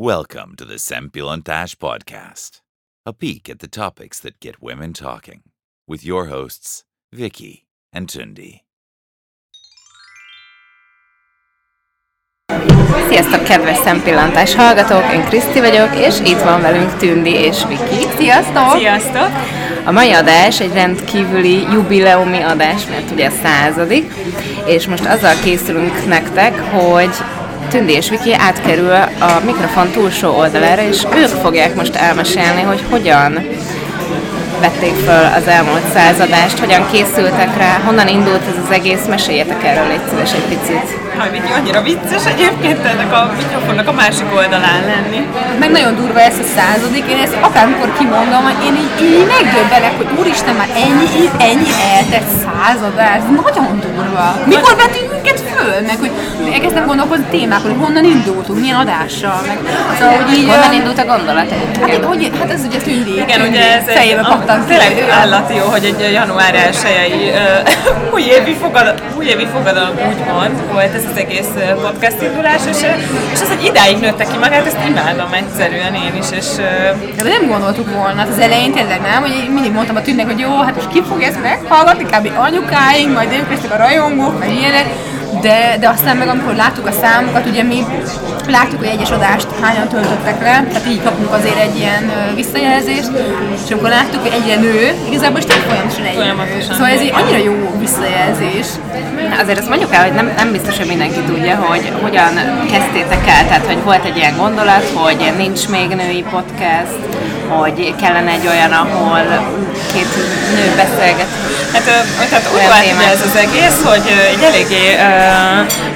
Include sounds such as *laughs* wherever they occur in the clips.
Welcome to the Sempilontash Podcast, a peek at the topics that get women talking, with your hosts, Vicky and Tundi. Sziasztok, kedves szempillantás hallgatók! Én Kriszti vagyok, és itt van velünk Tündi és Viki. Sziasztok! Sziasztok! A mai adás egy rendkívüli jubileumi adás, mert ugye századik, és most azzal készülünk nektek, hogy Tündi és Viki átkerül a mikrofon túlsó oldalára, és ők fogják most elmesélni, hogy hogyan vették föl az elmúlt századást, hogyan készültek rá, honnan indult ez az egész, meséljetek erről légy szíves egy picit. Haj, Viki, annyira vicces egyébként ennek a mikrofonnak a másik oldalán lenni. meg nagyon durva ez a századik, én ezt akármikor kimondom, hogy én így, így megdöbbenek, hogy úristen, már ennyi, ennyi eltett századás, ez nagyon durva. Mikor vettünk minket föl, meg hogy elkezdtem gondolkozni témákon, hogy honnan indultunk, milyen adással, meg szóval, hogy így... Honnan indult a gondolat Hát, egyébként? hogy, hát ez ugye tündi. Igen, tündi ugye ez fejébe ki. tényleg állati jó, hogy egy január 1 *laughs* újévi, fogad, újévi fogadalom úgymond volt ez az egész podcast indulás, és, és az, hogy idáig nőtte ki magát, ezt imádom egyszerűen én is, és ö, De nem gondoltuk volna, hát az elején tényleg nem, hogy én mindig mondtam a tűnnek, hogy jó, hát most ki fog ezt meghallgatni, kb. anyukáink, majd lesznek a rajongók, meg ilyenek, de, de aztán meg amikor láttuk a számokat, ugye mi láttuk, hogy egyes adást hányan töltöttek le, tehát így kapunk azért egy ilyen visszajelzést, és amikor láttuk, hogy egyre nő, igazából is tényleg folyamatosan egyre nő. Folyamatosan. Szóval ez egy annyira jó visszajelzés. Azért azt mondjuk el, hogy nem, nem biztos, hogy mindenki tudja, hogy hogyan kezdtétek el. Tehát, hogy volt egy ilyen gondolat, hogy nincs még női podcast, hogy kellene egy olyan, ahol két nő beszélget. Hát, tehát úgy volt ugye ez az egész, hogy egy eléggé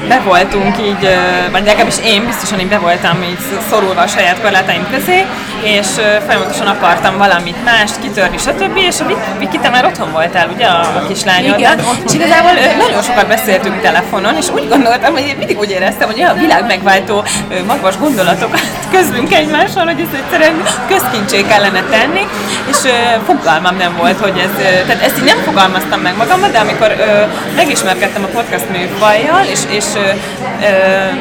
be voltunk így, vagy legalábbis én biztosan így be voltam így szorulva a saját korlátaim közé, és folyamatosan akartam valamit mást kitörni, stb. És a Viki- te már otthon voltál, ugye, a, a kislányod? Igen, otthon És igazából nagyon sokat beszéltünk telefonon, és úgy gondoltam, hogy én mindig úgy éreztem, hogy olyan világ megváltó ö, magvas gondolatokat *laughs* közlünk egymással, hogy ezt egyszerűen közkincsé kellene tenni, és fogalmam nem volt, hogy ez, tehát ezt így nem fogalmaztam meg magamban, de amikor megismerkedtem a podcast műfajjal, és, és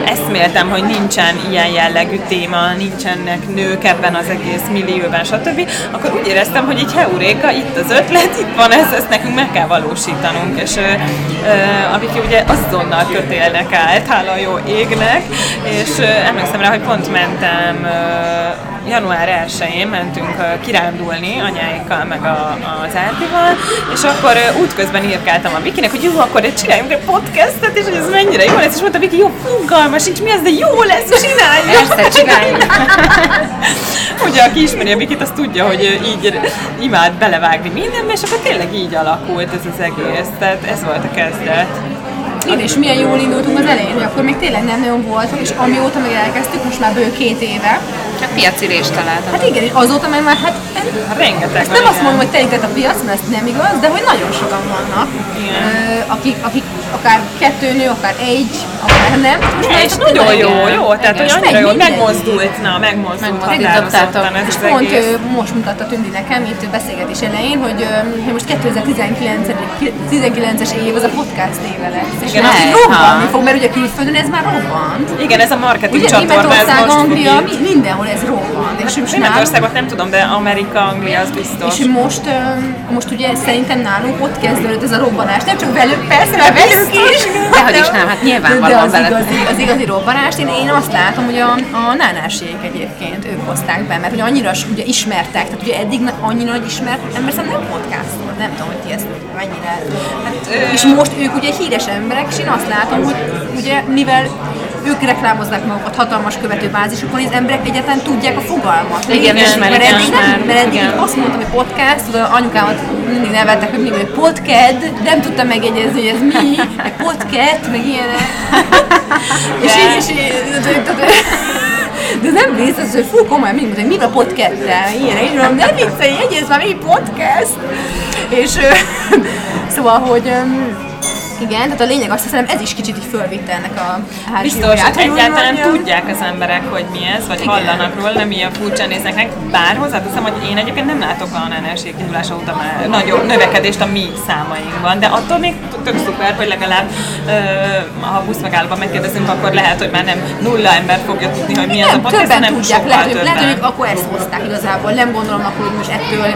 eszméltem, hogy nincsen ilyen jellegű téma, nincsenek nők ebben az egész millióban, stb., akkor úgy éreztem, hogy így heuréka, itt az ötlet, itt van ez, ezt nekünk meg kell valósítanunk, és ö, ö, Aviki ugye azonnal kötélnek állt, hála jó égnek, és ö, emlékszem rá, hogy pont mentem ö, január 1-én mentünk kirándulni anyáikkal, meg a, az Átival, és akkor útközben írkáltam a Vikinek, hogy jó, akkor csináljunk egy podcastet, és hogy ez mennyire jó lesz, és mondta Viki, jó, fogalmas nincs, mi ez, de jó lesz, csináljuk! Persze, csináljuk. *laughs* Ugye, aki ismeri a Vikit, az tudja, hogy így imád belevágni mindenbe, és akkor tényleg így alakult ez az egész. Tehát ez volt a kezdet. Én és milyen jól indultunk az elején, hogy akkor még tényleg nem nagyon voltunk, és amióta meg elkezdtük, most már bő két éve, Csak piacirést találtam. Hát igen, és azóta meg már hát Rengeteg ezt nem azt mondom, hogy telített a piac, mert ez nem igaz, de hogy nagyon sokan vannak, Igen. akik, akik akár kettő nő, akár egy, akár nem. Már És nagyon jó, igen. jó, tehát hogy annyira jó, megmozdult, na, megmozdult határozottan ez És az pont egész. most mutatta Tündi nekem itt beszélgetés elején, hogy, hogy most 2019 19-es év az a podcast éve lesz. És Igen, lehet, robbanni fog, mert ugye külföldön ez már robbant. Igen, ez a marketing Ugye csatorna, ez most Anglia, mindenhol ez robbant. És most nálunk- Németországot nem tudom, de Amerika, Anglia az biztos. És most, most ugye szerintem nálunk ott kezdődött ez a robbanás. Nem csak velük, persze, mert velük is. Dehogy is nem, hát nyilvánvalóan De az igazi, az igazi robbanást, én, én azt látom, hogy a, a nánásék egyébként ők hozták be, mert ugye annyira ugye ismertek, tehát ugye eddig annyira nagy ismert ember szerintem nem podcast volt, nem tudom, hogy ti ezt mennyire. Hát, és most ők ugye híres emberek, és én azt látom, hogy ugye mivel ők reklámozzák magukat hatalmas követőbázisukon, és az emberek egyáltalán tudják a fogalmat. Igen, mert ismerik, eddig, nem, mert eddig igen. azt mondtam, hogy podcast, tudod, anyukámat mindig nevettek, hogy mindig, hogy podcast, nem tudtam megjegyezni, hogy ez mi, meg podcast, meg ilyenek. *laughs* és így, és így, de nem vicces, hogy fú, komolyan mindig mondta, hogy mi a podcast-tel, ilyenek, és mondom, nem viccelj, jegyezz már, mi podcast. És *laughs* szóval, hogy Igen, tehát a lényeg azt hiszem, ez is kicsit így fölvitte ennek a házi Biztos, jóját, hogy egyáltalán tudják az emberek, hogy mi ez, vagy Igen. hallanak róla, nem ilyen furcsán néznek meg. Bár hozzáteszem, hogy én egyébként nem látok olyan energia kiindulása óta már nagyobb növekedést a mi számainkban, de attól még tök szuper, hogy legalább ha a buszmegállóban megkérdezünk, akkor lehet, hogy már nem nulla ember fogja tudni, hogy mi ez a Nem, podcast, többen hanem tudják, lehet, hogy, lehet, hogy többen. akkor ezt hozták igazából. Nem gondolom akkor, hogy most ettől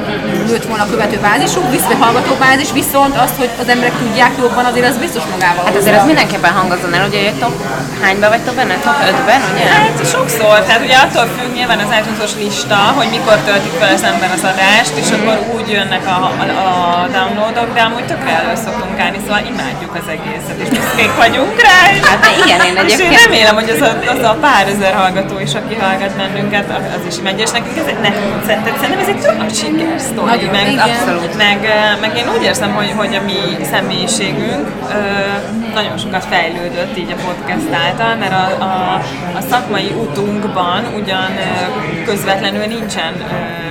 nőtt volna a követő bázisuk, vissza hallgató bázis, viszont azt, hogy az emberek tudják jobban, azért az biztos magával. Hát azért az mindenképpen hangozzon el, ugye top hányba vagytok benne? Top 5-ben, ugye? Hát sokszor, tehát ugye attól függ nyilván az iTunes-os lista, hogy mikor töltik fel az ember az adást, és akkor úgy jönnek a, a, a downloadok, de amúgy tökre elő szoktunk állni, szóval imádjuk az egészet, és büszkék vagyunk rá. Hát de igen, én *laughs* És én egyébként- remélem, hogy az a, az a pár ezer hallgató is, aki hallgat bennünket, az is megy, és nekünk ez egy ne, tehát szerintem ez egy tök nagy sikersztori, meg, abszolút. Meg, meg, én úgy érzem, hogy, hogy a mi személyiségünk ö, nagyon sokat fejlődött így a podcast által, mert a, a, a szakmai utunkban ugyan ö, közvetlenül nincsen ö,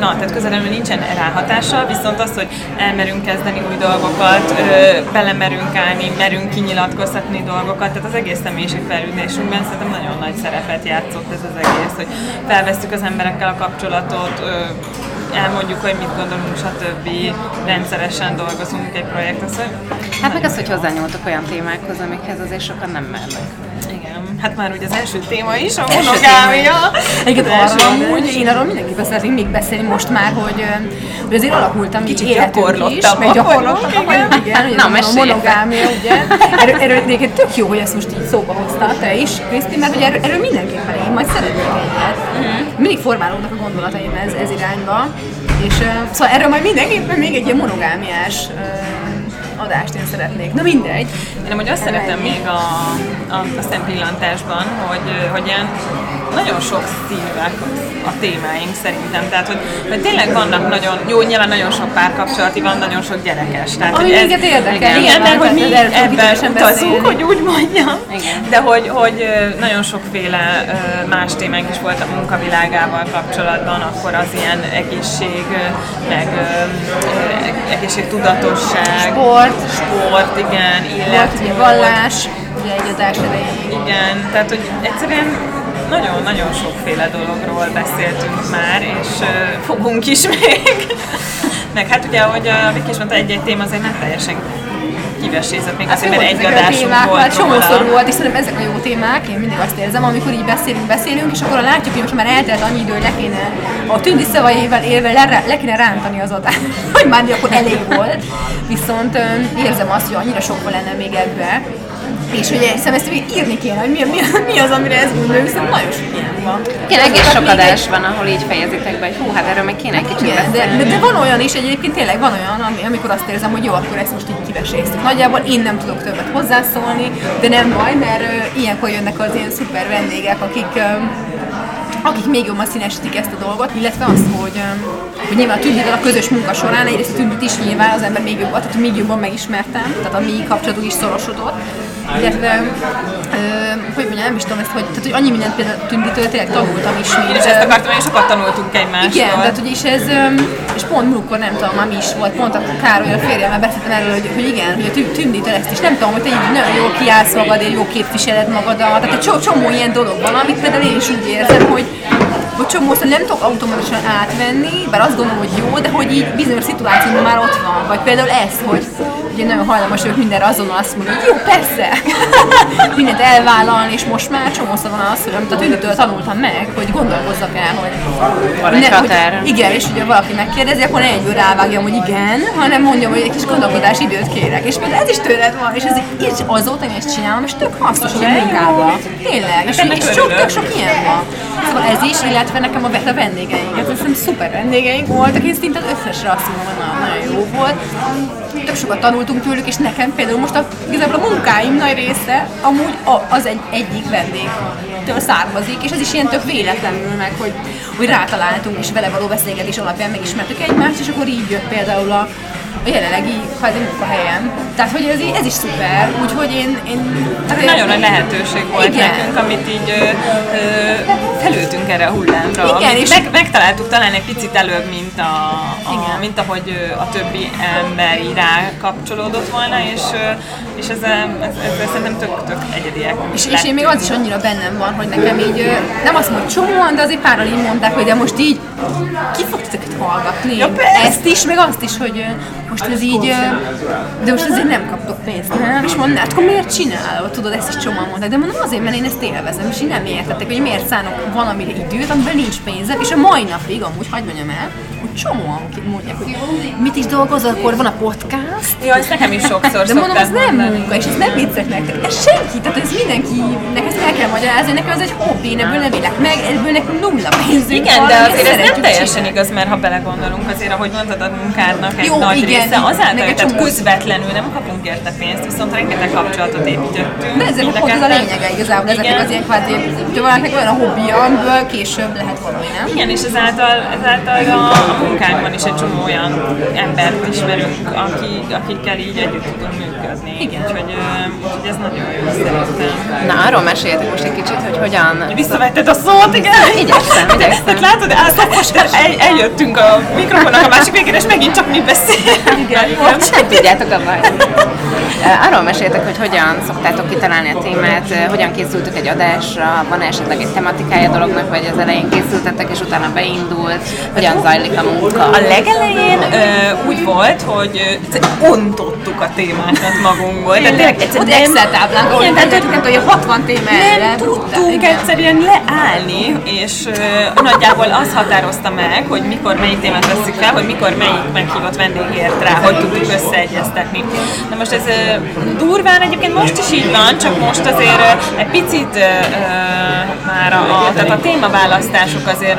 Na, tehát közvetlenül nincsen ráhatása, viszont az, hogy elmerünk kezdeni új dolgokat, ö, belemerünk állni, merünk kinyilatkoztatni dolgokat, tehát az egész személyiségfejlődésünkben szerintem nagyon nagy szerepet játszott ez az egész, hogy felvesztük az emberekkel a kapcsolatot, ö, elmondjuk, hogy mit gondolunk, stb. Rendszeresen dolgozunk egy projekt, az, hogy Hát meg az, hogy hozzányúltok olyan témákhoz, amikhez azért sokan nem mernek. Igen, hát már ugye az első téma is, a monogámia. Igen, első arra amúgy, én arról mindenképpen szeretnék még beszélni most már, hogy, hogy azért alakultam Kicsit így életünk is, meg vagyunk, vagyunk, igen, hogy Na, a monogámia, ugye. Erről, erről egyébként tök jó, hogy ezt most így szóba hoztál te is, Kriszti, mert hogy erről, erről mindenképpen én majd szeretnék egyet. Mindig formálódnak a gondolataim ez, ez irányba, és szóval erről majd mindenképpen még egy ilyen monogámiás ö, adást én szeretnék. Na mindegy. Én amúgy azt szeretem még a, a, a szempillantásban, hogy, hogy ilyen nagyon sok színűek a témáink szerintem. Tehát, hogy, hogy tényleg vannak nagyon, jó, nyilván nagyon sok párkapcsolati van, nagyon sok gyerekes. Tehát, Ami ez- minket érdekel, Igen, nyilván, de hogy mi ebben utazunk, hogy úgy mondjam. Igen. De hogy, hogy nagyon sokféle más témánk is volt a munkavilágával kapcsolatban, akkor az ilyen egészség, meg egészségtudatosság, Sport. sport, igen, ugye vallás, ugye egy adás elején. igen, tehát hogy egyszerűen nagyon-nagyon sokféle dologról beszéltünk már, és uh, fogunk is még. Meg hát ugye, ahogy a Viki is mondta, egy-egy téma azért nem teljesen kivesézett még azért, mert egy adásunk volt hát csomószor volt, és szerintem ezek a jó témák, én mindig azt érzem, amikor így beszélünk, beszélünk, és akkor látjuk, hogy most már eltelt annyi idő, hogy le kéne a tündi szavaival élve le, le kéne rántani az adást, *laughs* hogy már akkor elég volt. Viszont öm, érzem azt, hogy annyira sok lenne még ebbe, és hogy hiszem ezt még írni kéne, hogy mi, mi, mi az, amire ez gondoljuk, hiszen nagyon sok ilyen van. Igen, egész sok adás van, ahol így fejezitek be, hogy hú, hát erről még kéne egy kicsit igen, de, beszélni. de, de, van olyan is, egyébként tényleg van olyan, ami, amikor azt érzem, hogy jó, akkor ezt most így kiveséztük. Nagyjából én nem tudok többet hozzászólni, de nem baj, mert uh, ilyenkor jönnek az ilyen szuper vendégek, akik uh, akik még jobban színesítik ezt a dolgot, illetve azt, hogy, hogy nyilván a tündivel a közös munka során egyrészt a is nyilván az ember még jobban, tehát még jobban megismertem, tehát a mi kapcsolatunk is szorosodott, illetve, hogy mondjam, nem is tudom ezt, hogy, tehát, hogy annyi mindent például tünditől tényleg tanultam is, mint, Én is ezt akartam, hogy sokat tanultunk egymástól. igen, tehát hogy és ez, és pont múltkor nem tudom, már mi is volt, pont a Károly, a férjemmel beszéltem erről, hogy, hogy igen, hogy a tü- tündítől ezt is nem tudom, hogy te így nagyon jól kiállsz magadért, jó képviseled magadat, tehát egy csomó, csomó ilyen dolog van, amit például én is úgy érzem, hogy hogy csomószor nem tudok automatikusan átvenni, bár azt gondolom, hogy jó, de hogy így bizonyos szituációban már ott van. Vagy például ez, hogy ugye nagyon hajlamos vagyok mindenre azonnal azt mondani, hogy jó, persze, *laughs* mindent elvállalni, és most már csomószor van az, hogy amit a tünditől tanultam meg, hogy gondolkozzak el, hogy Van egy ne, hogy, határ. igen, és ugye valaki megkérdezi, akkor ne egyből rávágjam, hogy igen, hanem mondjam, hogy egy kis gondolkodási időt kérek. És például ez is tőled van, és ez így, azóta én ezt csinálom, és tök hasznos a munkában. Tényleg, és, és sok, tök sok ilyen van. Szóval ez is, illetve nekem a, a vendégeink, ez hiszem szuper vendégeink voltak, és szinte az összes rasszumban nagyon jó volt. Tök sokat tanultunk tőlük, és nekem például most a, igazából a munkáim nagy része amúgy a, az egy, egyik vendégtől származik, és ez is ilyen tök véletlenül meg, hogy, hogy rátaláltunk, és vele való beszélgetés alapján megismertük egymást, és akkor így jött például a, a jelenlegi kvázi munkahelyem. Tehát, hogy ez, ez is szuper, úgyhogy én... én Nagyon nagy lehetőség volt Igen. nekünk, amit így ö, ö, felültünk erre a hullámra. Igen, és- meg, megtaláltuk talán egy picit előbb, mint, a, a, Igen. mint ahogy a többi ember így rá kapcsolódott volna, és, és ez, ez, ez, szerintem tök, tök egyediek. És, és én még az is annyira bennem van, hogy nekem így, nem azt mondom, csomóan, de azért páran így mondták, hogy de most így ki fog titeket hallgatni? Ja, persze. Ezt is, meg azt is, hogy most ez így, de most azért nem kaptok pénzt, nem? És mondom, hát akkor miért csinálod? Tudod, ezt is csomóan mondták, de mondom azért, mert én ezt élvezem, és így nem értettek, hogy miért szánok valamire időt, amiben nincs pénzem, és a mai napig, amúgy hagyd mondjam el, hogy csomóan mondják, hogy mit is dolgozol, akkor van a podcast, Jó, ezt nekem is sokszor de mondom, ez nem mondani. munka, és ez nem viccek nektek. Ez senki, tehát ez mindenkinek ezt el kell magyarázni, nekem ez egy hobbi, én ebből nem élek meg, ebből nekünk nulla pénzünk Igen, van, de azért ez nem teljesen csinálni. igaz, mert ha belegondolunk, azért, ahogy mondtad, a munkádnak egy Jó, nagy igen, része azáltal, tehát csomó- közvetlenül nem kapunk érte pénzt, viszont rengeteg kapcsolatot építettünk. De ezek mind pont ez a lényege igazából, ezeknek az ilyen kvázi, hogyha valakinek olyan a hobbija, amiből később lehet valami, nem? Igen, és ezáltal, ezáltal a, a munkánkban is egy csomó olyan embert ismerünk, aki, akikkel így együtt tudunk működni. Igen. Úgyhogy, úgyhogy ez nagyon jó szerintem. Na, arról meséljetek most egy kicsit, hogy hogyan... Visszavetted a szót, igen? Igyekszem, igyekszem. Tehát látod, át, el, eljöttünk a mikrofonnak a másik végére, és megint csak mi beszélünk. Igen, Nem tudjátok abban. Arról meséltek, hogy hogyan szoktátok kitalálni a témát, eh, hogyan készültök egy adásra, van esetleg egy tematikája dolognak, vagy az elején készültetek, és utána beindult, hogyan zajlik a munka. A legelején ö, úgy volt, hogy ontottuk a témákat magunkból. Tehát tényleg Ott egyszerűen nem, Excel táblán, Igen, tehát tudjuk, hogy 60 téma nem tudtunk egyszerűen leállni, és ö, nagyjából az határozta meg, hogy mikor melyik témát veszük fel, hogy mikor melyik meghívott vendég ért rá, hogy tudjuk összeegyeztetni. Na most ez durván egyébként most is így van, csak most azért ö, egy picit ö, ö, már a, tehát a témaválasztások azért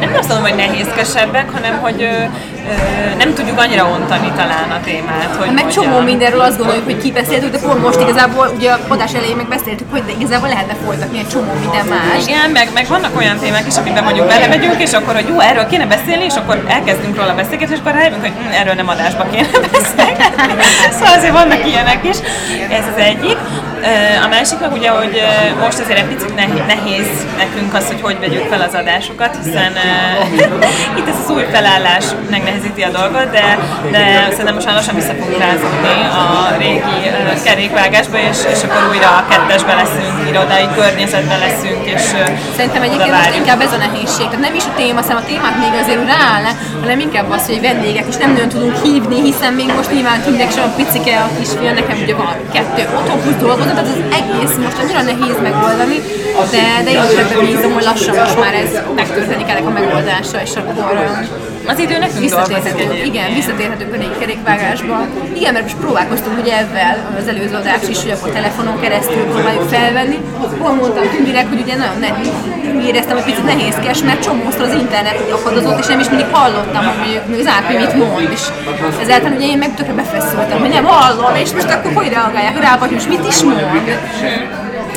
nem azt mondom, hogy nehézkesebbek, hanem hogy nem tudjuk annyira ontani talán a témát. Hogy Meg csomó mindenről azt gondoljuk, hogy kibeszéltük, de pont most igazából, ugye a adás elején meg beszéltük, hogy de igazából lehetne folytatni egy csomó minden más. Igen, meg, meg vannak olyan témák is, amiben mondjuk belemegyünk, és akkor, hogy jó, erről kéne beszélni, és akkor elkezdünk róla beszélgetni, és akkor rájövünk, hogy hm, erről nem adásba kéne *laughs* beszélgetni. Szóval azért vannak ilyenek is. Ez az egyik. A másik meg ugye, hogy most azért egy picit nehéz, nekünk az, hogy hogy vegyük fel az adásokat, hiszen *laughs* itt ez az új felállás megnehezíti a dolgot, de, de szerintem most már lassan vissza fogunk rázódni a régi kerékvágásba, és, és akkor újra a kettesbe leszünk, irodai környezetben leszünk, és Szerintem egyébként most inkább ez a nehézség. Tehát nem is a téma, szerintem a témák még azért úgy ráállnak, hanem inkább az, hogy vendégek is nem nagyon tudunk hívni, hiszen még most nyilván tűnnek sem a picike a kisfia, nekem ugye van kettő otthon plusz dolgozat, tehát az egész most annyira nehéz megoldani, de, de én is ebben bízom, hogy lassan most már ez megtörténik ennek a megoldása, és akkor um, Az idő nekünk visszatérhetünk, igen, visszatérhetünk a régi kerékvágásba. Igen, mert most próbálkoztunk ugye ezzel az előző adás is, hogy akkor telefonon keresztül próbáljuk felvenni. Hol mondtam Tündinek, hogy ugye nagyon ne, éreztem, hogy picit nehézkes, mert csomószor az internet akadozott, és nem is mindig hallottam, hogy mondjuk az Ápi mit mond. És ezáltal ugye én meg tökre befeszültem, hogy nem hallom, és most akkor hogy reagálják rá, vagy most mit is mond.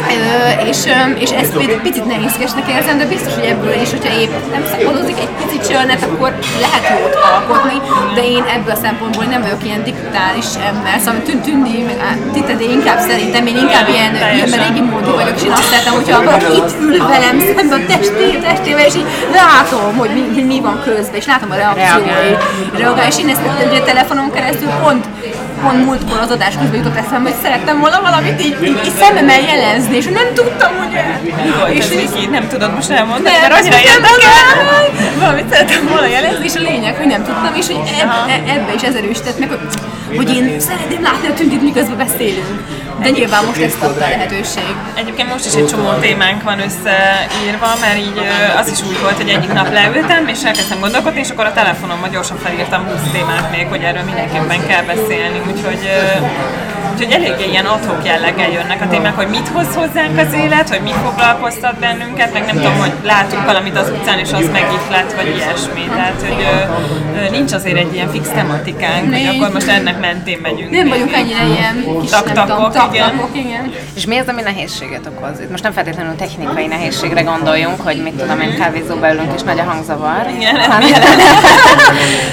Ö, és, és ezt egy picit nehézkesnek érzem, de biztos, hogy ebből is, hogyha épp nem szapodozik egy picit csörnet, akkor lehet jót alkotni, de én ebből a szempontból nem vagyok ilyen digitális ember, szóval tűn, tűnni, titedé inkább szerintem, én inkább ilyen, ilyen régi módi vagyok, és én azt szeretem, hogyha valaki itt ül velem szemben a testé, testével, és így látom, hogy mi, mi van közben, és látom a reakcióit, reagál, és én ezt ugye telefonon keresztül pont pont múltkor az adás közben jutott eszembe, hogy szerettem volna valamit így, így, így szemmel jelezni, és nem tudtam, hogy és így-? Nem tudod most elmondani, mert annyira érdekel. Valamit szerettem volna jelezni, és a lényeg, hogy nem tudtam, és hogy eb, e- ebbe is ez erősített meg, hogy, hogy én szeretném látni a tüntit, miközben beszélünk. De nyilván most ezt adta a lehetőség. Egyébként most is egy csomó témánk van összeírva, mert így az is úgy volt, hogy egyik nap leültem, és elkezdtem gondolkodni, és akkor a telefonomban gyorsan felírtam 20 témát még, hogy erről mindenképpen kell beszélni, úgyhogy, úgyhogy eléggé ilyen adhok jelleggel jönnek a témák, hogy mit hoz hozzánk az élet, hogy mit foglalkoztat bennünket, meg nem tudom, hogy látunk valamit az utcán, és az megihlet, vagy ilyesmi. Tehát, hogy ö, ö, nincs azért egy ilyen fix tematikánk, hogy Nincs. akkor most ennek mentén megyünk. Nem vagyunk ennyire ilyen kis Tak-takok, nem igen. tak-takok, igen. És mi az, ami nehézséget okoz? Itt most nem feltétlenül technikai nehézségre gondoljunk, hogy mit tudom én, kávézóba ülünk és nagy a hangzavar. Igen, hanem,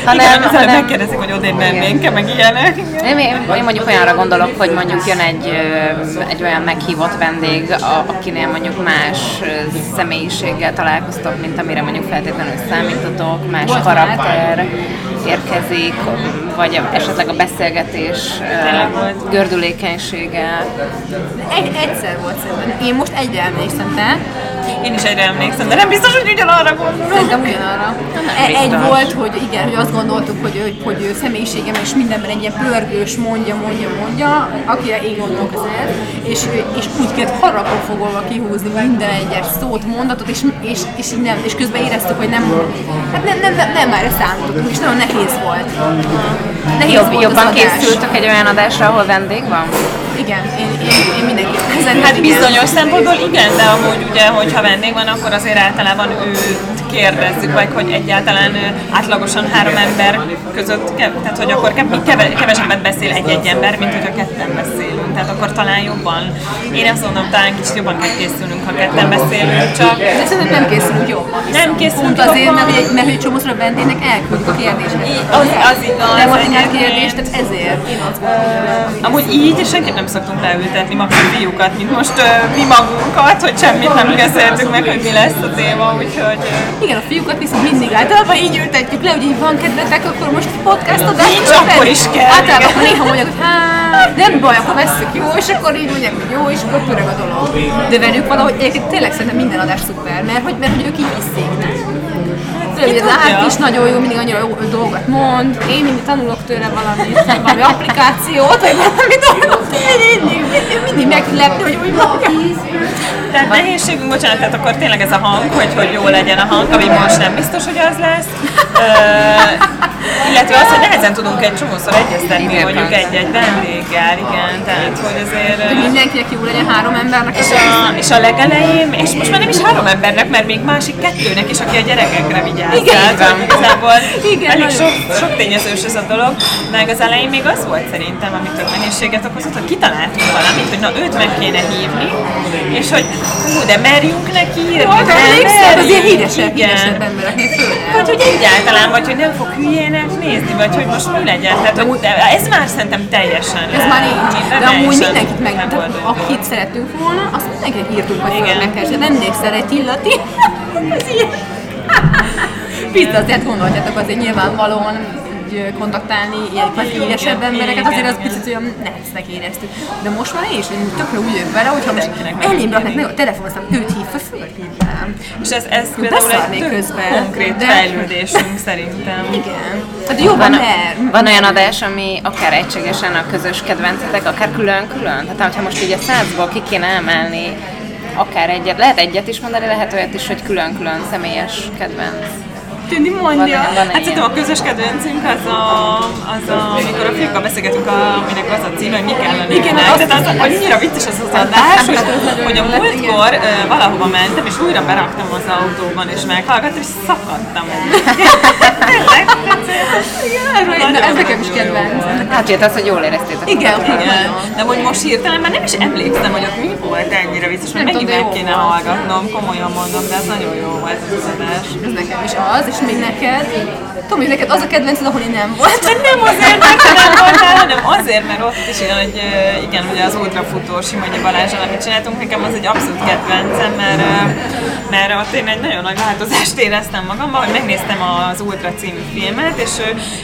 hanem, Igen, hanem hanem megkérdezik, hogy odébb mennénk-e, meg ilyenek. én, én, én mondjuk olyanra gondolok, annak, hogy mondjuk jön egy, egy olyan meghívott vendég, akinél mondjuk más személyiséggel találkoztok, mint amire mondjuk feltétlenül számítotok, más karakter érkezik, vagy esetleg a beszélgetés gördülékenysége. Egy, egyszer volt szerintem. Én most egyre emlékszem, te? Én is egyre emlékszem, de nem biztos, hogy ugyanarra gondolom. Szerintem ugyanarra. E- Egy volt, hogy igen, hogy azt gondoltuk, hogy, hogy, hogy ő személyiségem és mindenben egy ilyen pörgős, mondja, mondja, mondja, akire én gondolok az el, és, és úgy kellett harapon fogolva kihúzni minden egyes szót, mondatot, és, és, és, így nem, és közben éreztük, hogy nem, hát nem, nem, nem, nem már számítottunk, és nagyon nehéz volt. Nehéz Jobb, volt jobban az adás. készültök egy olyan adásra, ahol vendég van? Igen, én, én, én mindenképpen. ezen Hát bizonyos szempontból igen, de amúgy ugye, hogyha vendég van, akkor azért általában őt kérdezzük, vagy hogy egyáltalán átlagosan három ember között, tehát hogy akkor kev- keve- kevesebbet beszél egy-egy ember, mint hogyha ketten beszélünk, tehát akkor talán jobban. Én azt mondom, talán kicsit jobban kell készülnünk, ha ketten beszélünk, csak De szerintem nem készülünk jobban. Nem készülünk Pont azért, mert, egy- mert hogy csomószor a vendégnek elküldjük a kérdéseket. az, az igaz. Nem ordinár egyébként. kérdés, tehát ezért én azt gondolom. Amúgy így senkit nem szoktunk leültetni, a fiúkat, mint most mi magunkat, hogy semmit nem beszéltünk meg, hogy mi lesz a téma, úgyhogy... Igen, a fiúkat viszont mindig általában így ültetjük le, hogy így van kedvetek, akkor most podcast adás. Nincs, akkor is kell, Általában néha mondják, hogy hát nem baj, akkor vesszük jó, és akkor így mondják, hogy jó, és akkor pörög a dolog. De velük valahogy egyébként tényleg szerintem minden adás szuper, mert hogy, mert hogy ők így viszik. Tőle, az is nagyon jó, mindig annyira jó dolgot mond, én mindig tanulok tőle valamit, valami applikációt, vagy valami dolgot, mindig, mindig, mindig meglepni, hogy úgy mondja. tehát nehézségünk, bocsánat, tehát akkor tényleg ez a hang, hogy, hogy jó legyen a hang, ami most nem biztos, hogy az lesz. Uh, illetve az, hogy nehezen tudunk egy csomószor egyeztetni Időpont. mondjuk egy-egy vendéggel, igen, tehát hogy azért... Hogy ö, mindenkinek jó legyen három embernek. És a, és a legelején, és most már nem is három embernek, mert még másik kettőnek is, aki a gyerekekre vigyáz. Igen, Tehát, igen. igazából Igen, elég sok, sok tényezős ez a dolog. Meg az elején még az volt szerintem, ami több nehézséget okozott, hogy kitaláltunk valamit, hogy na őt meg kéne hívni, és hogy hú, de merjünk neki írni, nem emlékszel, az ilyen merjünk, híresebb, híresebb embereknél főleg. Vagy hogy egyáltalán, vagy hogy nem fog hülyének nézni, vagy hogy most mi legyen. Tehát, hogy de ez már szerintem teljesen Ez már nincs. De amúgy mindenkit meg, akit szerettünk volna, azt mindenkinek írtunk, hogy Igen. megkeresni. Nem emlékszel egy Tillati? *laughs* Ez ilyen. *laughs* Biztos, azért gondolhatjátok azért nyilvánvalóan így kontaktálni ilyen híresebb embereket, azért az picit olyan neheznek éreztük. De most már én is én tökre úgy vagyok vele, hogyha most kell raknak meg a telefonszám, őt hív fel, fölhívnám. És ez, ez például egy közben, konkrét de- fejlődésünk szerintem. Igen. Hát jobban Van, van olyan adás, ami akár egységesen a közös kedvencetek, akár külön-külön? Tehát ha most így a százból ki kéne emelni akár egyet, lehet egyet is mondani, lehet olyat is, hogy külön-külön személyes kedvenc. Tündi mondja. Hát szerintem a közös kedvencünk az a, az a amikor a fiúkkal beszélgetünk, aminek az a címe, hogy mi kellene Igen, azt- Tehát az, annyira vicces az az adás, hogy, hogy a múltkor ö, valahova mentem, és újra beraktam az autóban, és meghallgattam, és szakadtam. Tényleg? Ez nekem is kedvenc. Hát jött az, hogy jól éreztétek. Igen, Igen, de hogy most hirtelen már nem is emlékszem, hogy ott mi volt ennyire vicces, mert megint meg kéne hallgatnom, komolyan mondom, de ez nagyon jó volt az adás. Ez nekem is az, és még neked. Hogy neked az a kedvenced, ahol én nem voltam. De nem azért, mert nem voltál, hanem azért, mert ott is ö, igen, ugye az ultrafutó Simonyi Balázsral, amit csináltunk, nekem az egy abszolút kedvencem, mert, mert ott én egy nagyon nagy változást éreztem magamban, hogy megnéztem az Ultra című filmet, és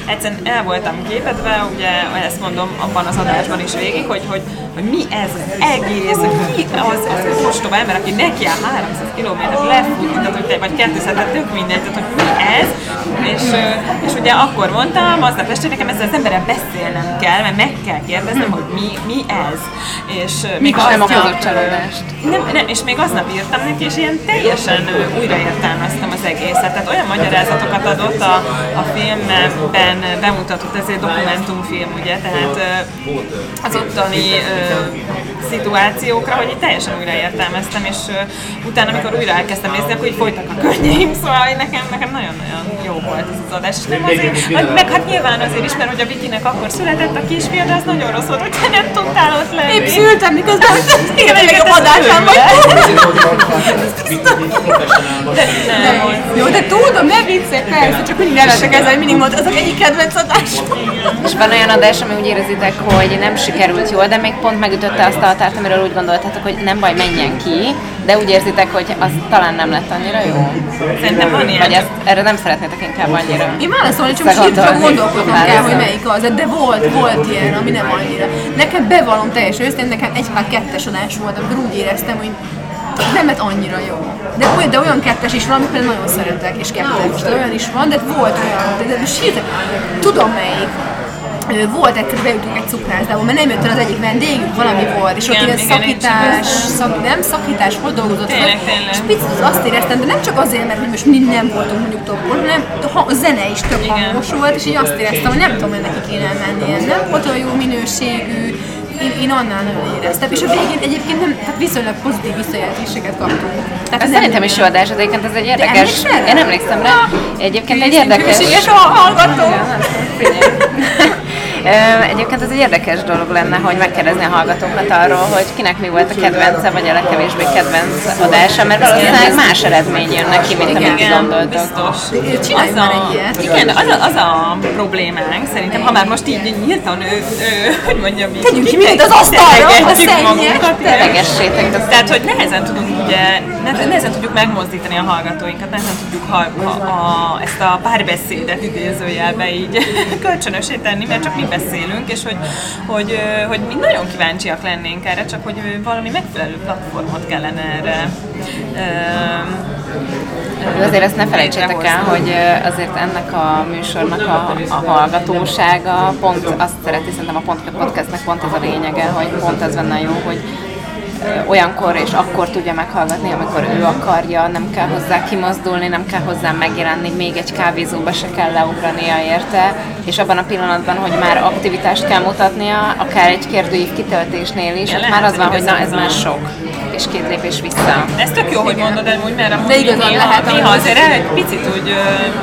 egyszerűen el voltam képedve, ugye ezt mondom abban az adásban is végig, hogy, hogy, hogy mi ez az egész, ki az, az a ostoba ember, aki neki áll 300 kilométert lefutni, tehát, hogy te, vagy 200, tehát tök mindegy, tehát hogy mi ez, és, ö, és ugye akkor mondtam, aznap este nekem ezzel az emberrel beszélnem kell, mert meg kell kérdeznem, hogy mi, mi ez. És még Mégis nem aznap, okozott csalódást. Nem, nem, és még aznap írtam neki, és ilyen teljesen újraértelmeztem az egészet. Tehát olyan magyarázatokat adott a, a filmben bemutatott, ez egy dokumentumfilm, ugye, tehát az ottani szituációkra, hogy így teljesen újraértelmeztem, és utána, amikor újra elkezdtem nézni, akkor így folytak a könnyeim, szóval nekem, nekem nagyon nagyon-nagyon jó volt ez az adás. És nem azért, meg, meg hát nyilván azért is, mert hogy a Vikinek akkor született a kisfia, de az nagyon rossz volt, hogy te nem tudtál ott lenni. Épp szültem, miközben igen, a legjobb adásán vagy. Nem volt. Jó, de tudom, ne viccelj, persze, csak mindig nevetek ezzel, hogy mindig mondod, azok egyik kedvenc adás. És van olyan adás, ami úgy érezitek, hogy nem sikerült jól, de még pont megütötte azt a határt, amiről úgy gondoltátok, hogy nem baj, menjen ki, de úgy érzitek, hogy az talán nem lett annyira jó. Szerintem van ilyen. Vagy ezt, erre nem szeretnétek inkább annyira. Én válaszolni, csak most hirtelen gondolkodnom kell, hogy melyik az, de volt, volt ilyen, ami nem annyira. Nekem bevallom teljesen őszintén, nekem egy pár kettes adás volt, amikor úgy éreztem, hogy nem lett annyira jó. De olyan, de olyan kettes is van, amikor nagyon szeretek, és kettes, de olyan is van, de volt olyan, de, de most hirtelen, tudom melyik. Volt egyszer, beütünk egy cukrászdába, mert nem jött el az egyik vendégünk, valami volt, és ott Igen, ilyen igen, szakítás, szak, nem szakítás, hogy dolgozott Tényleg, tényleg. és picit az azt éreztem, de nem csak azért, mert hogy most mi nem voltunk mondjuk toppon, hanem a zene is tök Igen. hangos volt, és így azt éreztem, hogy nem tudom, hogy neki kéne menni, nem volt olyan jó minőségű, én, én annál nagyon éreztem, és a végén egyébként nem, tehát viszonylag pozitív visszajelzéseket kaptunk. Tehát Ez szerintem is jó adás, egyébként ez egy érdekes... Én emlékszem rá. Egyébként egy érdekes... hűséges a hallgató. Egyébként ez egy érdekes dolog lenne, hogy megkérdezni a hallgatókat arról, hogy kinek mi volt a kedvence, vagy a legkevésbé kedvenc adása, mert valószínűleg más eredmény jön neki, mint amit Igen, gondoltok. biztos. Az a-. Igen, az a, az a problémánk, szerintem, ha már most így nyíltan, ő, ő, hogy mondjam így, Tegyünk ki mindent az asztalra, a. Teregessétek azt. Tehát, hogy nehezen tudunk ugye, ne- nehezen tudjuk megmozdítani a hallgatóinkat, nehezen tudjuk ha, ha, a, ezt a párbeszédet idézőjelbe így *laughs* kölcsönösé tenni, mert csak mi beszélünk, és hogy, hogy, hogy mi nagyon kíváncsiak lennénk erre, csak hogy valami megfelelő platformot kellene erre De azért ezt ne felejtsétek el, hogy azért ennek a műsornak a, a hallgatósága pont azt szereti, szerintem a pont, podcastnek pont az a lényege, hogy pont az benne jó, hogy olyankor és akkor tudja meghallgatni, amikor ő akarja, nem kell hozzá kimozdulni, nem kell hozzá megjelenni, még egy kávézóba se kell leugrania érte, és abban a pillanatban, hogy már aktivitást kell mutatnia, akár egy kérdőív kitöltésnél is, Igen, ott már az van, hogy na ez már sok, és két lépés vissza. Ez tök jó, hogy mondod amúgy, mert amúgy De igazad néha, lehet, néha azért el egy picit úgy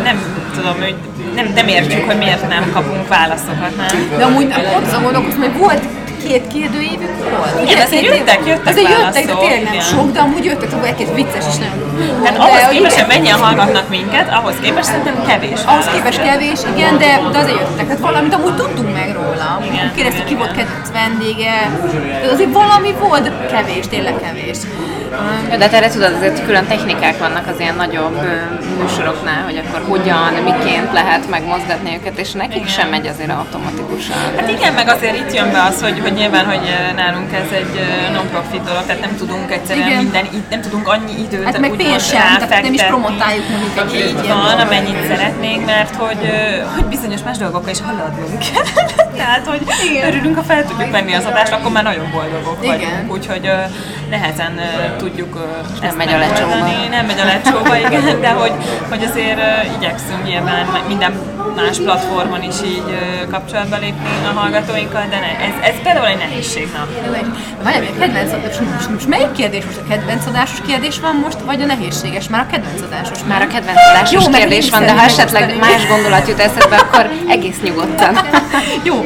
nem tudom, hogy nem, nem értjük, hogy miért nem kapunk válaszokat, nem? De amúgy ott azon gondolkoztam, hogy volt két kérdőívünk volt. Igen, azért jöttek, jöttek Azért jöttek, de tényleg nem sok, de amúgy jöttek, akkor egy-két vicces is nagyon. Hát ahhoz képest, hogy mennyien hallgatnak minket, ahhoz képest szerintem kevés. Ahhoz képest kevés, igen, de, de azért jöttek. Hát valamit amúgy tudtunk meg róla. Kérdeztük, ki volt kedvenc vendége. Azért valami volt, de kevés, tényleg kevés. Jó, de hát erre tudod, azért külön technikák vannak az ilyen nagyobb műsoroknál, hogy akkor hogyan, miként lehet megmozgatni őket, és nekik sem megy azért automatikusan. Hát igen, meg azért itt jön be az, hogy, hogy nyilván, hogy nálunk ez egy non-profit dolog, tehát nem tudunk egyszerűen Igen. minden, nem tudunk annyi időt Hát meg pénz sem, tehát nem is promotáljuk mondjuk egy Így van, amennyit szeretnénk, mert hogy, hogy bizonyos más dolgokkal is haladnunk kell. *laughs* Tehát, hogy örülünk, ha fel tudjuk venni az adást, akkor már nagyon boldogok Igen. vagyunk. Úgyhogy nehezen tudjuk ezt megy a lecsóba. Nem megy a lecsóba, *laughs* igen, de hogy, hogy azért igyekszünk nyilván minden más platformon is így kapcsolatba lépni a hallgatóinkkal, de ne, ez, ez például egy nehézség, na. Várjál, a kedvenc adás, most, most melyik kérdés most a kedvenc adásos kérdés van most, vagy a nehézséges? Már a kedvenc adásos. Már a kedvenc adásos Jó, kérdés van, de ha esetleg más gondolat jut eszedbe, akkor egész nyugodtan. *laughs* Jó,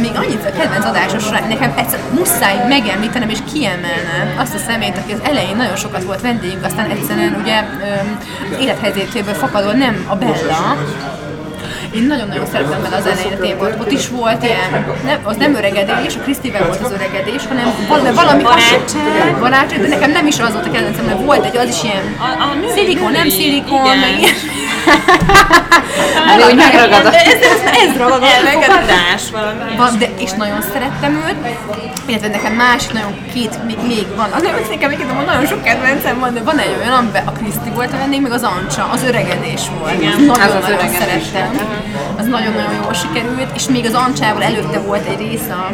még annyit a kedvenc adásosra, nekem egyszer muszáj megemlítenem és kiemelnem azt a szemét, aki az elején nagyon sokat volt vendégünk, aztán egyszerűen ugye élethelyzetéből fakadóan nem a Bella, én nagyon-nagyon szeretem vele az elején a témát. Ott is volt ilyen, nem, az nem öregedés, a Krisztivel volt az öregedés, hanem valami, valami Barátság. barátság, de nekem nem is az volt a kedvencem, mert volt egy, az is ilyen A, a szilikon, nem szilikon, meg ilyen. Ami úgy megragadott. Ez, ez, ez ragadott meg. Elfogadás valami. Van, de, és nagyon szerettem őt, illetve nekem másik nagyon két, még, még van. Az nem nekem még hogy nagyon sok kedvencem van, de van egy olyan, amiben a Kriszti volt vendég, meg az Ancsa, az öregedés volt. Igen, Nagyon, az az nagyon szerettem. Az nagyon-nagyon jól sikerült, és még az Ancsával előtte volt egy rész a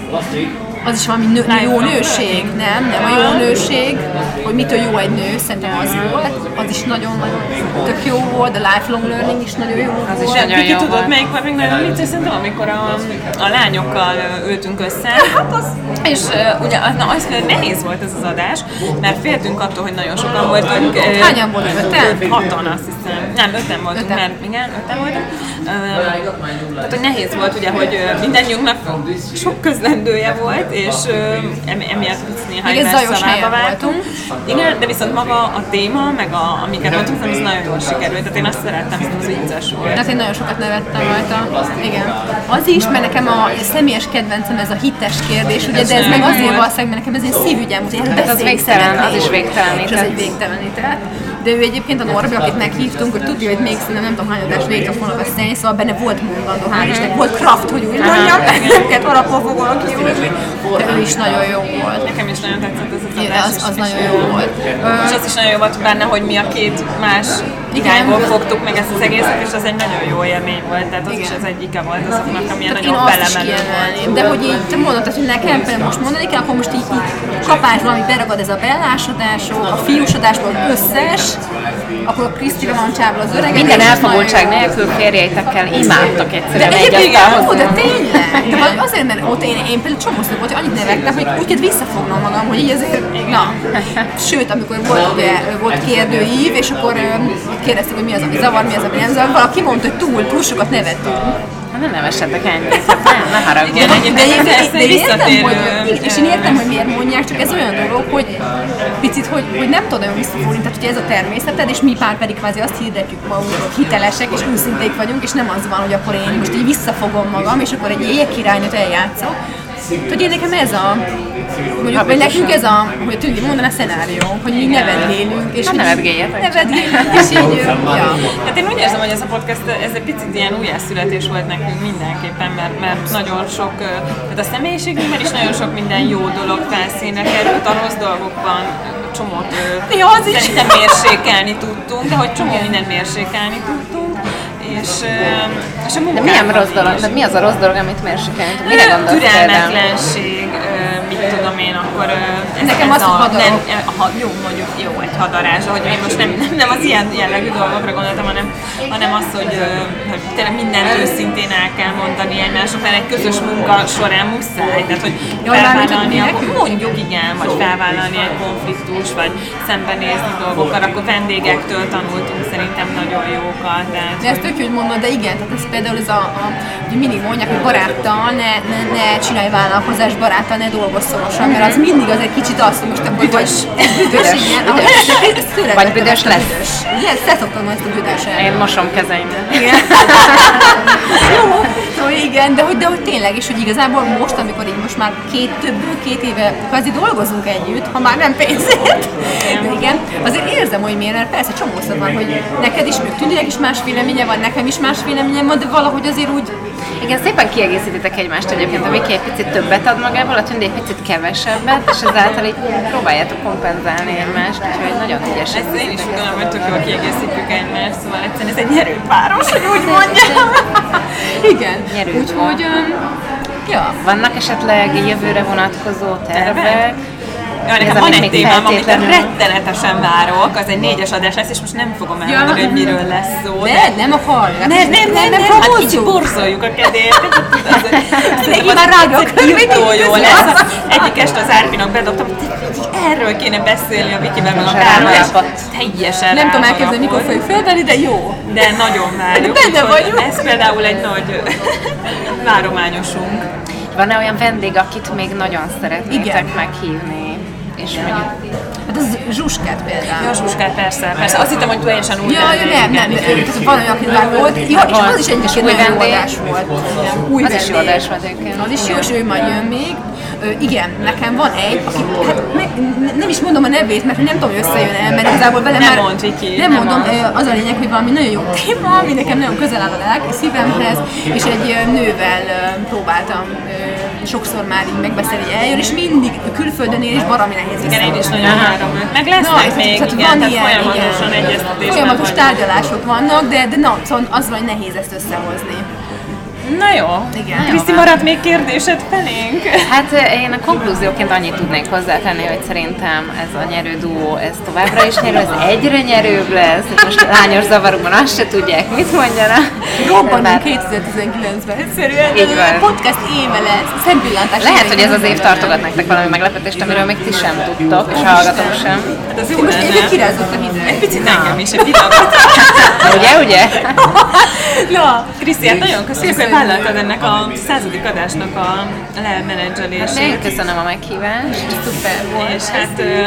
az is valami nő, jó nőség, nem? Nem a jó nőség, hogy mitől jó egy nő, szerintem az volt, az is nagyon-nagyon tök jó volt, a lifelong learning is nagyon jó Az is volt. nagyon jó tudod, melyik volt még nagyon vicces, szerintem, amikor a, a lányokkal ültünk össze, *laughs* és uh, ugye na, az nehéz volt ez az adás, mert féltünk attól, hogy nagyon sokan voltunk. Hányan voltak? Öten? Hatan azt hiszem. Nem, öten voltunk, Öten. mert igen, öten voltunk. Tehát, hogy nehéz volt ugye, hogy mindannyiunknak sok közlendője volt, és emiatt ez egymás zajos szavába váltunk. Igen, de viszont maga a téma, meg a, amiket mondtunk, szerintem ez nagyon jól sikerült. Tehát én azt szerettem, szerintem az vicces volt. Tehát én nagyon sokat nevettem rajta. Igen. Az is, mert nekem a személyes kedvencem ez a hites kérdés, ugye, de ez meg azért valószínűleg, mert nekem ez egy szívügyem, hogy erről Hát az beszélni végtelen, az is végtelenített. És az egy végtelenített. De ő egyébként a Norbi, akit meghívtunk, hogy tudja, hogy még szerintem nem tudom hány adás végig a fognak beszélni, szóval benne volt mondandó, hál' Isten, volt kraft, hogy úgy mondjam, nem kellett alapból fogolok kiúzni, ő is nagyon jó volt. Nekem is nagyon tetszett ez az adás. az, az nagyon jó volt. És az is nagyon jó volt benne, hogy mi a két más irányból fogtuk meg ezt az egészet, és az egy nagyon jó élmény volt. Tehát az is Igen. az egyike volt azoknak, ami Tehát nagyon is belemenő volt. de hogy így te mondod, hogy nekem például most mondani kell, akkor most így, így kapásban, ami beragad ez a bellásodások, a fiúsodásból összes, akkor a Krisztivel van csával az öreg. Minden elfogultság nélkül férjeitekkel imádtak De egyszerűen egy egyébként igen, ó, de tényleg. De azért, mert ott én, én például csomószor volt, hogy annyit nevettem, hogy úgy kellett visszafognom magam, hogy így azért, na. Sőt, amikor volt, ugye, volt kérdőív, és akkor ö, kérdeztük, hogy mi az, ami zavar, mi az, ami nem zavar, valaki mondta, hogy túl, túl sokat nevettünk. Hát Ne nevessetek ennyit, hát nem, ne haragudj. Igen, De, de, de egy én értem, hogy, és én értem, hogy miért mondják, csak ez olyan dolog, hogy picit, hogy, hogy nem tudom nagyon visszafogni, tehát hogy ez a természeted, és mi pár pedig kvázi azt hirdetjük magunkról, hitelesek és őszinték vagyunk, és nem az van, hogy akkor én most így visszafogom magam, és akkor egy éjjel eljátszok. Hogy én nekem ez a, mondjuk, vagy nekünk ez a, hogy tudni mondaná a szenárió, hogy mi nevetgélünk, és így- nevetgéljetek. Nevetgélünk, és így, ja. Hát én úgy érzem, hogy ez a podcast, ez egy picit ilyen újjászületés volt nekünk mindenképpen, mert, mert nagyon sok, tehát a személyiségünkben is nagyon sok minden jó dolog felszínre került, a rossz dolgokban csomót Ja, az is. szerintem mérsékelni tudtunk, de hogy csomó mindent mérsékelni tudtunk, és, és a De milyen rossz dolog, de mi az a rossz dolog, amit mérsékelni tud? Mire gondolsz? Türelmetlenség, mit tudom én, akkor ez, Nekem ez az, a, hadarok. nem, a, ha- jó, mondjuk jó, egy hadarás, hogy én most nem, nem, nem az ilyen jellegű dolgokra gondoltam, hanem, hanem az, hogy, hogy tényleg mindent őszintén el kell mondani egymásnak, mert egy közös munka során muszáj, tehát hogy felvállalni, a- mondjuk igen, vagy felvállalni egy konfliktus, vagy szembenézni dolgokkal, akkor vendégektől tanultunk szerintem nagyon jókat. Tehát, De ezt tök hogy mondod, de igen, tehát ez például ez a, a hogy mindig mondják, hogy baráttal ne, ne, ne csinálj vállalkozást, baráttal ne dolgozz szorosan, mert az mindig az egy kicsit azt, hogy most akkor Büdös. Vagy, büdös, igen. tőled Vagy büdös lesz. büdös. Ugye, majd ezt a büdös el. Én mosom kezeimet. Igen. Jó, szóval igen, de hogy, de hogy tényleg, és hogy igazából most, amikor így most már két, több, két éve kvázi dolgozunk együtt, ha már nem pénzért, de igen, azért érzem, hogy miért, mert persze csomószor van, hogy neked is, meg Tüdinek is más véleménye van, nekem is más véleményem van, de valahogy azért úgy, Igen, szépen kiegészítitek egymást egyébként, a Viki egy picit többet ad magából, a Tündi egy picit kevesebbet, és ezáltal így próbáljátok kompenzálni egymást, úgyhogy nagyon ügyesek. Ezt én is gondolom, hogy tök jól kiegészítjük egymást, szóval egyszerűen ez egy nyerőpáros, hogy úgy mondjam. igen. Úgyhogy, um, ja. Vannak esetleg jövőre vonatkozó tervek? Ja, nekem van amit egy témám, amit rettenetesen várok, az egy négyes adás lesz, és most nem fogom elmondani, Ja. hogy miről lesz szó. De nem akarja. Nem, nem, nem, nem, hát így promózzuk. borzoljuk a kedélyt. *laughs* Neki már a körmét, Jó, lesz. Egyik este az Árpinak bedobtam, erről kéne beszélni a Vikivel, meg a És Károly, és ráharapott. teljesen Nem tudom elképzelni, mikor fogjuk felvenni, de jó. De nagyon várjuk. Benne vagyunk. Ez például egy nagy *laughs* várományosunk. Van-e olyan vendég, akit még nagyon szeretnétek Igen. meghívni? És mondjuk Hát az Zsuskát például. Ja, Zsuskát, persze, persze. Azt hittem, hogy teljesen új Ja, vendég, nem, nem, nem, van olyan, aki már volt, ja, és az is egyébként nagyon jó adás volt. Új Az is jó adás volt. Az is jó, és ő majd jön még. Ö, igen, nekem van egy, aki, hát ne, ne- nem is mondom a nevét, mert nem tudom, hogy összejön el, mert igazából vele Nem már... mondd, Viki, Nem, nem mondom, mondd. ö, az a lényeg, hogy valami nagyon jó téma, ami nekem nagyon közel áll a lelki szívemhez, és egy nővel próbáltam sokszor már így megbeszélni, hogy eljön, és mindig külföldön él, és baromi nehéz Igen, én is nagyon várom. Meg lesznek és még, tehát igen, van tehát ilyen, folyamatosan igen. egyeztetésben Folyamatos tárgyalások vannak, de, de na, szóval az van, hogy nehéz ezt összehozni. Na jó. Igen. Kriszti, maradt még kérdésed felénk? Hát eh, én a konklúzióként annyit tudnék hozzátenni, hogy szerintem ez a nyerő duó, ez továbbra is nyerő, ez egyre nyerőbb lesz. Itt Most lányos zavarukban azt se tudják, mit mondjanak. Robbanunk Bár- 2019-ben. Egyszerűen Így van. podcast éve lesz. Szempillantás. Lehet, hogy ez az év tartogat nektek valami meglepetést, amiről még ti sem tudtok, és hallgatók sem. Hát az jó Most én lenne. kirázott a hideg. Egy picit engem is, egy pillanat. *laughs* Ugye, ugye? Na, Kriszti, hát nagyon hogy vállaltad ennek a századik adásnak a lemenedzselését. Én köszönöm a meghívást. Szuper volt. És hát ö,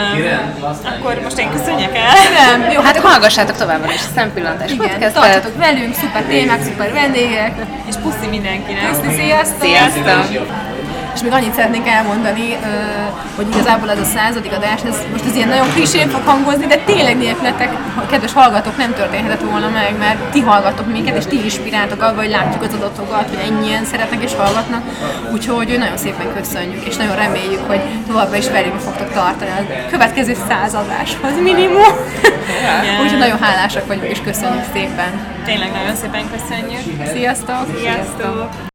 akkor most én köszönjek el. Nem, jó, Hát hallgassátok továbbra is a Szempillantás igen, podcastet. tartsatok velünk, szuper témák, szuper vendégek. És puszi mindenkinek. Köszi, sziasztok! Sziasztok! És még annyit szeretnék elmondani, hogy igazából ez a századik adás, ez most ez ilyen nagyon klisén fog hangozni, de tényleg nélkületek, kedves hallgatók, nem történhetett volna meg, mert ti hallgatok minket, és ti inspiráltok abba, hogy látjuk az adatokat, hogy ennyien szeretnek és hallgatnak. Úgyhogy nagyon szépen köszönjük, és nagyon reméljük, hogy továbbra is velünk fogtok tartani a következő századáshoz minimum. Úgyhogy nagyon hálásak vagyunk, és köszönjük szépen. Tényleg nagyon szépen köszönjük. Sziasztok! Sziasztok!